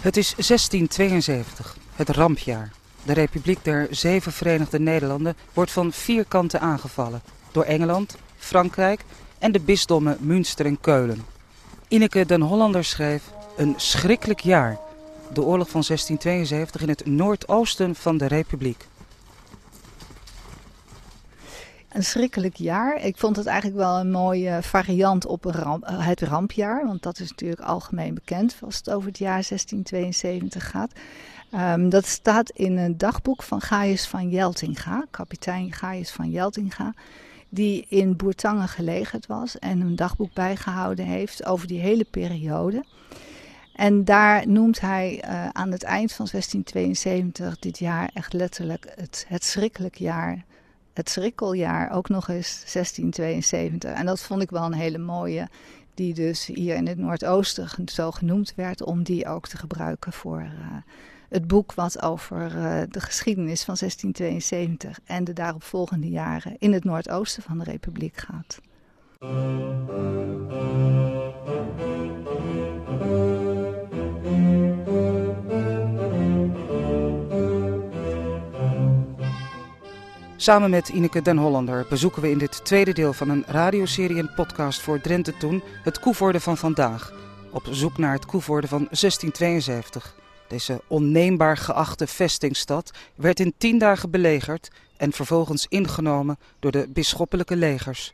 Het is 1672, het rampjaar. De Republiek der Zeven Verenigde Nederlanden wordt van vier kanten aangevallen. Door Engeland, Frankrijk en de bisdommen Münster en Keulen. Ineke den Hollander schreef een schrikkelijk jaar. De oorlog van 1672 in het noordoosten van de Republiek. Een schrikkelijk jaar. Ik vond het eigenlijk wel een mooie variant op ramp, het rampjaar. Want dat is natuurlijk algemeen bekend als het over het jaar 1672 gaat. Um, dat staat in een dagboek van Gaius van Jeltinga, kapitein Gaius van Jeltinga. Die in Boertangen gelegerd was en een dagboek bijgehouden heeft over die hele periode. En daar noemt hij uh, aan het eind van 1672 dit jaar echt letterlijk het, het schrikkelijk jaar het schrikkeljaar ook nog eens 1672. En dat vond ik wel een hele mooie, die dus hier in het Noordoosten zo genoemd werd, om die ook te gebruiken voor uh, het boek wat over uh, de geschiedenis van 1672 en de daaropvolgende jaren in het Noordoosten van de Republiek gaat. Samen met Ineke den Hollander bezoeken we in dit tweede deel van een radioserie en podcast voor Drenthe Toen het Koevoorde van vandaag. Op zoek naar het Koevoorde van 1672. Deze onneembaar geachte vestingstad werd in tien dagen belegerd en vervolgens ingenomen door de bisschoppelijke legers.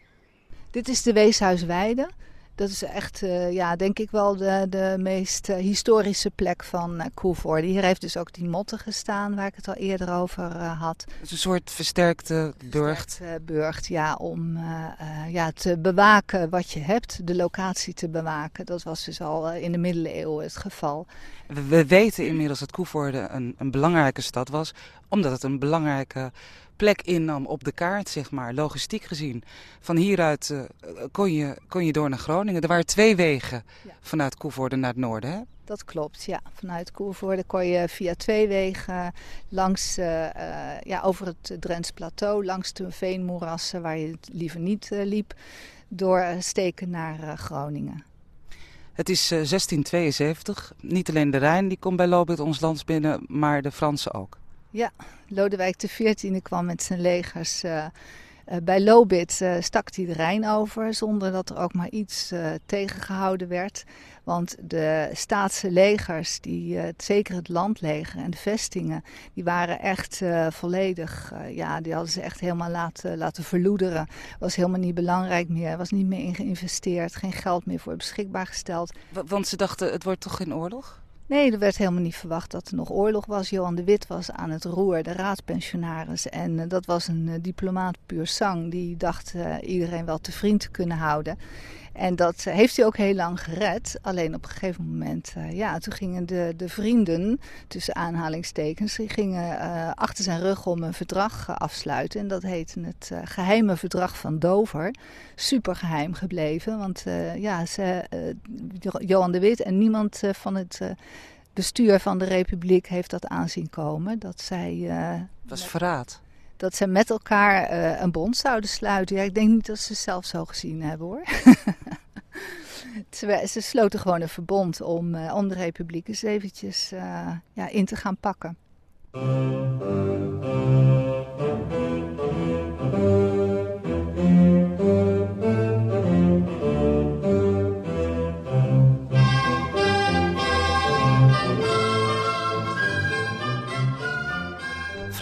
Dit is de Weeshuisweide. Dat is echt, uh, ja, denk ik wel de, de meest uh, historische plek van uh, Koevoorde. Hier heeft dus ook die motten gestaan waar ik het al eerder over had. Het is een soort versterkte burcht. Versterkte burcht, ja, om ja, te bewaken wat je hebt, de locatie te bewaken. Dat was dus al in de middeleeuwen het geval. We, we weten inmiddels dat Koevoorde een, een belangrijke stad was, omdat het een belangrijke plek innam op de kaart, zeg maar, logistiek gezien. Van hieruit uh, kon, je, kon je door naar Groningen. Er waren twee wegen ja. vanuit Koevoorde naar het noorden, hè? Dat klopt, ja. Vanuit Koevoorde kon je via twee wegen langs, uh, uh, ja, over het Drents plateau, langs de veenmoerassen waar je liever niet liep, doorsteken naar Groningen. Het is 1672. Niet alleen de Rijn die komt bij Lobit ons land binnen, maar de Fransen ook. Ja, Lodewijk XIV kwam met zijn legers uh, uh, bij Lobit, uh, stak hij de Rijn over zonder dat er ook maar iets tegengehouden werd. Want de staatse legers, die, zeker het landleger en de vestingen, die waren echt volledig, ja, die hadden ze echt helemaal laten, laten verloederen. Was helemaal niet belangrijk meer, was niet meer in geïnvesteerd, geen geld meer voor beschikbaar gesteld. Want ze dachten, het wordt toch geen oorlog? Nee, er werd helemaal niet verwacht dat er nog oorlog was. Johan de Wit was aan het roer, de raadspensionaris. En uh, dat was een uh, diplomaat puur sang. Die dacht uh, iedereen wel te vriend te kunnen houden. En dat heeft hij ook heel lang gered. Alleen op een gegeven moment, ja, toen gingen de, de vrienden, tussen aanhalingstekens, die gingen achter zijn rug om een verdrag afsluiten. En dat heette het geheime verdrag van Dover. Super geheim gebleven, want ja, ze, Johan de Wit en niemand van het bestuur van de Republiek heeft dat aanzien komen. Dat zij. Was verraad. Dat ze met elkaar uh, een bond zouden sluiten. Ja, ik denk niet dat ze het zelf zo gezien hebben hoor. ze, ze sloten gewoon een verbond om, uh, om de Republiek eens eventjes ja, in te gaan pakken.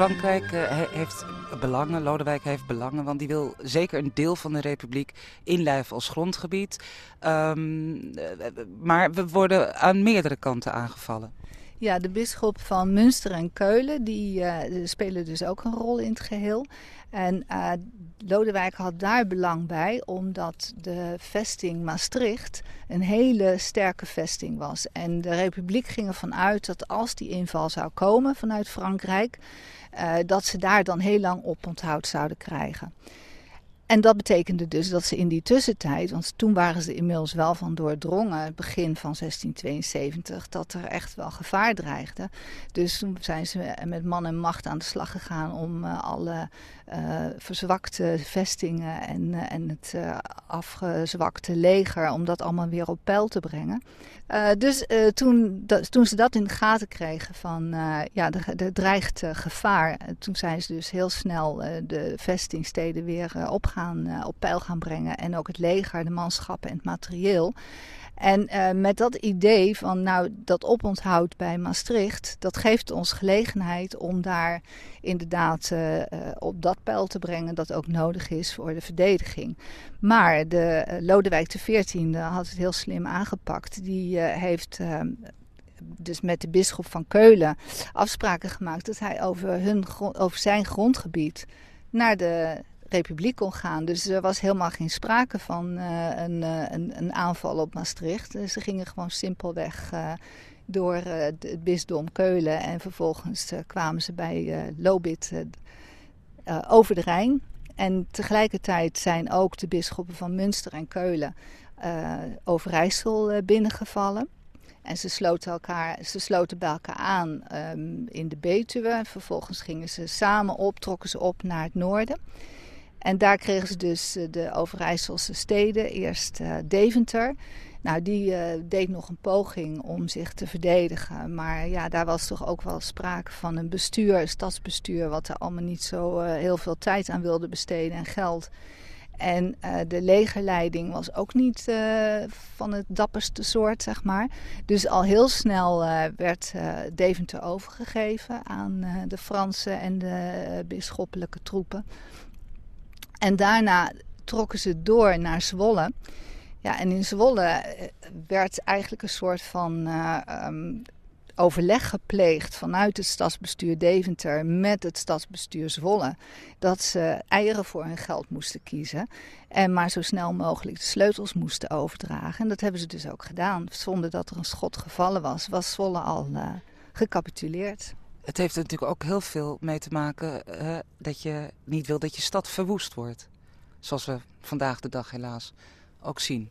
Frankrijk uh, heeft belangen, Lodewijk heeft belangen, want die wil zeker een deel van de republiek inlijven als grondgebied. Um, maar we worden aan meerdere kanten aangevallen. Ja, de bisschop van Münster en Keulen die uh, spelen dus ook een rol in het geheel. En uh, Lodewijk had daar belang bij, omdat de vesting Maastricht een hele sterke vesting was. En de republiek ging ervan uit dat als die inval zou komen vanuit Frankrijk, uh, dat ze daar dan heel lang op onthoud zouden krijgen. En dat betekende dus dat ze in die tussentijd, want toen waren ze inmiddels wel van doordrongen, begin van 1672, dat er echt wel gevaar dreigde. Dus toen zijn ze met man en macht aan de slag gegaan om uh, alle uh, verzwakte vestingen en, uh, en het afgezwakte leger, om dat allemaal weer op peil te brengen. dus toen, toen ze dat in de gaten kregen van ja, er, er dreigt gevaar, toen zijn ze dus heel snel de vestingsteden weer op, gaan, op peil gaan brengen. En ook het leger, de manschappen en het materieel. En uh, met dat idee van, nou, dat oponthoud bij Maastricht, dat geeft ons gelegenheid om daar inderdaad uh, uh, op dat pijl te brengen dat ook nodig is voor de verdediging. Maar de Lodewijk XIV had het heel slim aangepakt. Die heeft dus met de bisschop van Keulen afspraken gemaakt dat hij over, hun, over zijn grondgebied naar de republiek kon gaan. Dus er was helemaal geen sprake van uh, een, uh, een, een, aanval op Maastricht. Dus ze gingen gewoon simpelweg uh, door het bisdom Keulen. En vervolgens kwamen ze bij Lobit over de Rijn. En tegelijkertijd zijn ook de bisschoppen van Münster en Keulen Overijssel binnengevallen. En ze sloten, elkaar, ze sloten bij elkaar aan um, in de Betuwe. Vervolgens gingen ze samen op, trokken ze op naar het noorden. En daar kregen ze dus eh, de Overijsselse steden. Eerst uh, Deventer. Nou, die uh, deed nog een poging om zich te verdedigen. Maar ja, daar was toch ook wel sprake van een bestuur, een stadsbestuur, wat er allemaal niet zo heel veel tijd aan wilde besteden en geld. En de legerleiding was ook niet van het dapperste soort, zeg maar. Dus al heel snel werd Deventer overgegeven aan de Franse en de bisschoppelijke troepen. En daarna trokken ze door naar Zwolle. Ja, en in Zwolle eh, werd eigenlijk een soort van uh, um, overleg gepleegd vanuit het stadsbestuur Deventer met het stadsbestuur Zwolle. Dat ze eieren voor hun geld moesten kiezen en maar zo snel mogelijk de sleutels moesten overdragen. En dat hebben ze dus ook gedaan. Zonder dat er een schot gevallen was, was Zwolle al uh, gecapituleerd het heeft er natuurlijk ook heel veel mee te maken dat je niet wil dat je stad verwoest wordt. Zoals we vandaag de dag helaas ook zien.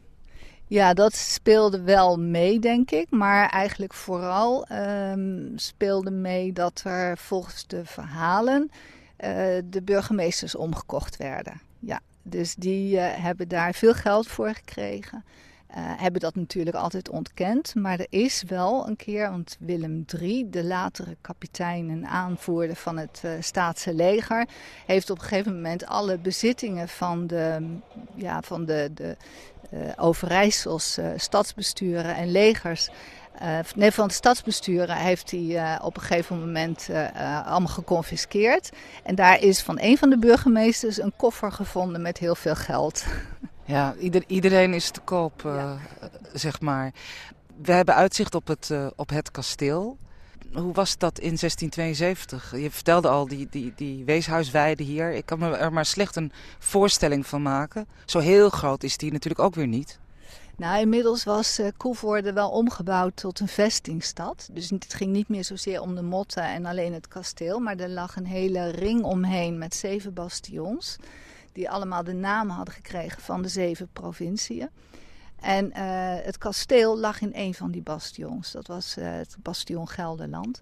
Ja, dat speelde wel mee, denk ik. Maar eigenlijk vooral um, speelde mee dat er volgens de verhalen uh, de burgemeesters omgekocht werden. Ja, dus die uh, hebben daar veel geld voor gekregen. Uh, hebben dat natuurlijk altijd ontkend. Maar er is wel een keer, want Willem III, de latere kapitein en aanvoerder van het uh, staatse leger, heeft op een gegeven moment alle bezittingen van de, ja, van de, de uh, Overijssels stadsbesturen en legers. nee, van de stadsbesturen heeft hij op een gegeven moment allemaal geconfiskeerd. En daar is van een van de burgemeesters een koffer gevonden met heel veel geld. Ja, ieder, iedereen is te koop, ja. zeg maar. We hebben uitzicht op het, uh, op het kasteel. Hoe was dat in 1672? Je vertelde al die, die, die weeshuisweide hier. Ik kan me er maar slecht een voorstelling van maken. Zo heel groot is die natuurlijk ook weer niet. Nou, inmiddels was uh, Koevoorde wel omgebouwd tot een vestingstad. Dus het ging niet meer zozeer om de motten en alleen het kasteel. Maar er lag een hele ring omheen met zeven bastions die allemaal de naam hadden gekregen van de zeven provinciën. En uh, het kasteel lag in een van die bastions. Dat was uh, het bastion Gelderland.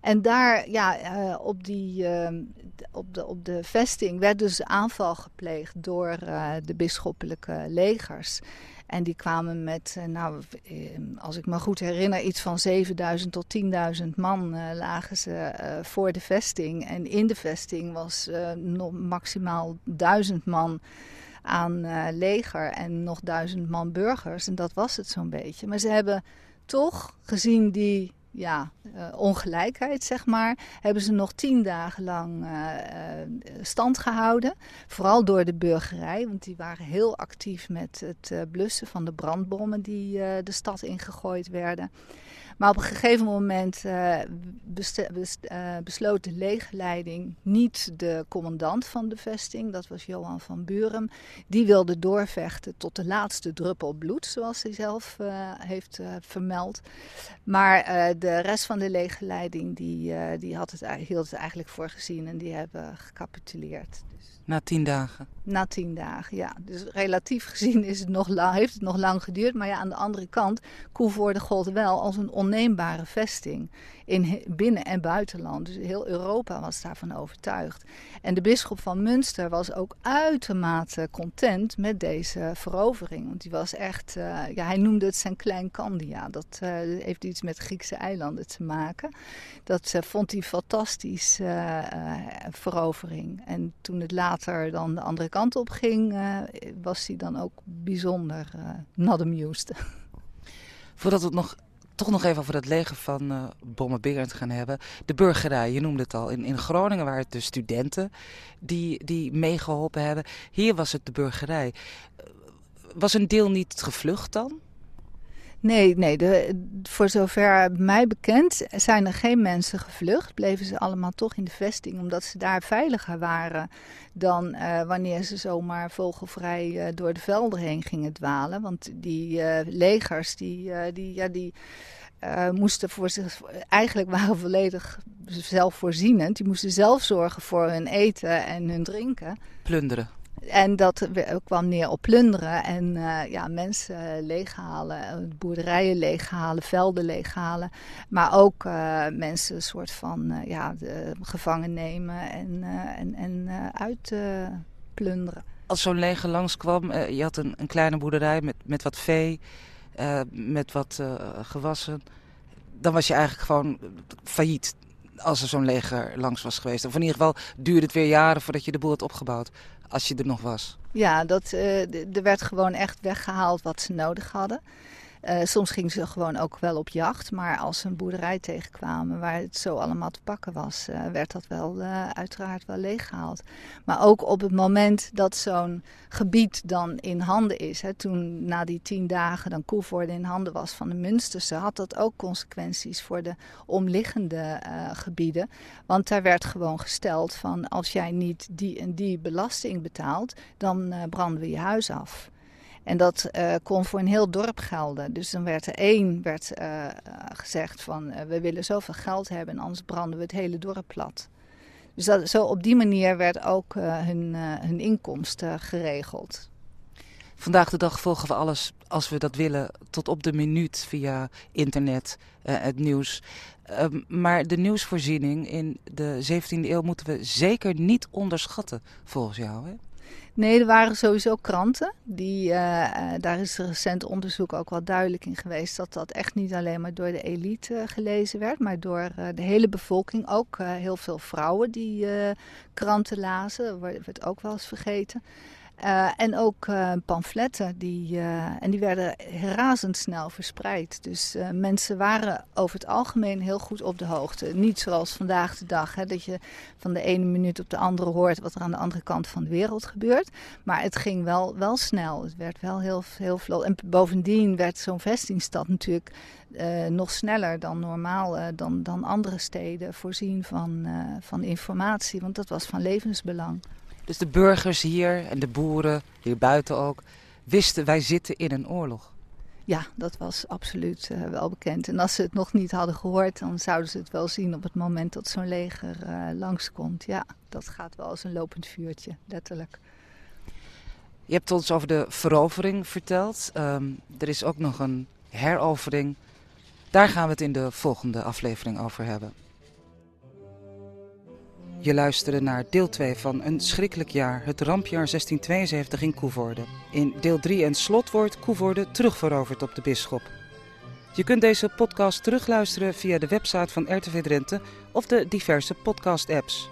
En daar, ja, uh, op, die, op, de, op de vesting werd dus aanval gepleegd door de bisschoppelijke legers. En die kwamen met, eh, nou, ehm, als ik me goed herinner, iets van 7000 tot 10.000 man lagen ze voor de vesting. En in de vesting was nog maximaal 1000 man aan leger en nog 1000 man burgers. En dat was het zo'n beetje. Maar ze hebben toch, gezien die ja, uh, ongelijkheid, zeg maar, hebben ze nog tien dagen lang uh, stand gehouden. Vooral door de burgerij, want die waren heel actief met het blussen van de brandbommen die de stad ingegooid werden. Maar op een gegeven moment uh, besloot de legerleiding, niet de commandant van de vesting, dat was Johan van Buren, die wilde doorvechten tot de laatste druppel bloed, zoals hij zelf uh, heeft vermeld. Maar de rest van de legerleiding die, die had het, hield het eigenlijk voor gezien en die hebben gecapituleerd. Dus. Na tien dagen? Na tien dagen, ja. Dus relatief gezien is het nog lang, heeft het nog lang geduurd. Maar ja, aan de andere kant, Koevoorde gold wel als een onneembare vesting. In binnen- en buitenland. Dus heel Europa was daarvan overtuigd. En de bisschop van Münster was ook uitermate content met deze verovering. Want die was echt, uh, ja, hij noemde het zijn klein Candia. Dat uh, heeft iets met Griekse eilanden te maken. Dat uh, vond hij fantastisch verovering. En toen het later dan de andere kant op ging, was hij dan ook bijzonder not amused. Voordat we het nog toch nog even over dat leger van uh, Bommen gaan hebben. De burgerij, je noemde het al. In, in Groningen waren het de studenten die, die meegeholpen hebben. Hier was het de burgerij. Was een deel niet gevlucht dan? Nee, nee de, voor zover mij bekend zijn er geen mensen gevlucht. Bleven ze allemaal toch in de vesting, omdat ze daar veiliger waren dan uh, wanneer ze zomaar vogelvrij uh, door de velden heen gingen dwalen. Want die uh, legers, die, die, ja, die moesten voor zich, eigenlijk waren volledig zelfvoorzienend. Die moesten zelf zorgen voor hun eten en hun drinken. Plunderen. En dat kwam neer op plunderen en uh, ja, mensen leeghalen, boerderijen leeghalen, velden leeghalen. Maar ook uh, mensen een soort van ja, gevangen nemen en, en, en uitplunderen. Als zo'n leger langskwam, je had een, een, kleine boerderij met, met wat vee, met wat gewassen. Dan was je eigenlijk gewoon failliet als er zo'n leger langs was geweest. Of in ieder geval duurde het weer jaren voordat je de boel had opgebouwd als je er nog was? Ja, dat, uh, er werd gewoon echt weggehaald wat ze nodig hadden. Uh, soms gingen ze gewoon ook wel op jacht. Maar als ze een boerderij tegenkwamen waar het zo allemaal te pakken was, uh, werd dat wel uh, uiteraard wel leeggehaald. Maar ook op het moment dat zo'n gebied dan in handen is, hè, toen na die tien dagen dan Koevoorde in handen was van de Münsterse, had dat ook consequenties voor de omliggende gebieden. Want daar werd gewoon gesteld van als jij niet die en die belasting betaalt, dan branden we je huis af. En dat uh, kon voor een heel dorp gelden. Dus dan werd er één werd, uh, gezegd van we willen zoveel geld hebben en anders branden we het hele dorp plat. Dus dat, zo op die manier werd ook hun, hun inkomsten geregeld. Vandaag de dag volgen we alles, als we dat willen, tot op de minuut via internet, het nieuws. Ehm, maar de nieuwsvoorziening in de 17e eeuw moeten we zeker niet onderschatten, volgens jou. Hè? Nee, er waren sowieso kranten. Die, uh, daar is recent onderzoek ook wel duidelijk in geweest dat dat echt niet alleen maar door de elite uh, gelezen werd, maar door de hele bevolking. Ook heel veel vrouwen die kranten lazen, werd ook wel eens vergeten. Uh, en ook uh, pamfletten, die, uh, en die werden razendsnel verspreid. Dus mensen waren over het algemeen heel goed op de hoogte. Niet zoals vandaag de dag, hè, dat je van de ene minuut op de andere hoort wat er aan de andere kant van de wereld gebeurt. Maar het ging wel, wel snel. Het werd wel heel, heel vlot. En bovendien werd zo'n vestingstad natuurlijk nog sneller dan normaal, dan, dan andere steden voorzien van, van informatie. Want dat was van levensbelang. Dus de burgers hier en de boeren, hier buiten ook, wisten wij zitten in een oorlog. Ja, dat was absoluut uh, wel bekend. En als ze het nog niet hadden gehoord, dan zouden ze het wel zien op het moment dat zo'n leger uh, langskomt. Ja, dat gaat wel als een lopend vuurtje, letterlijk. Je hebt ons over de verovering verteld. Um, er is ook nog een herovering. Daar gaan we het in de volgende aflevering over hebben. Je luisterde naar deel 2 van Een schrikkelijk jaar, het rampjaar 1672 in Koevoorde. In deel 3 en slot wordt Koevoorde terugveroverd op de bisschop. Je kunt deze podcast terugluisteren via de website van RTV Drenthe of de diverse podcast-apps.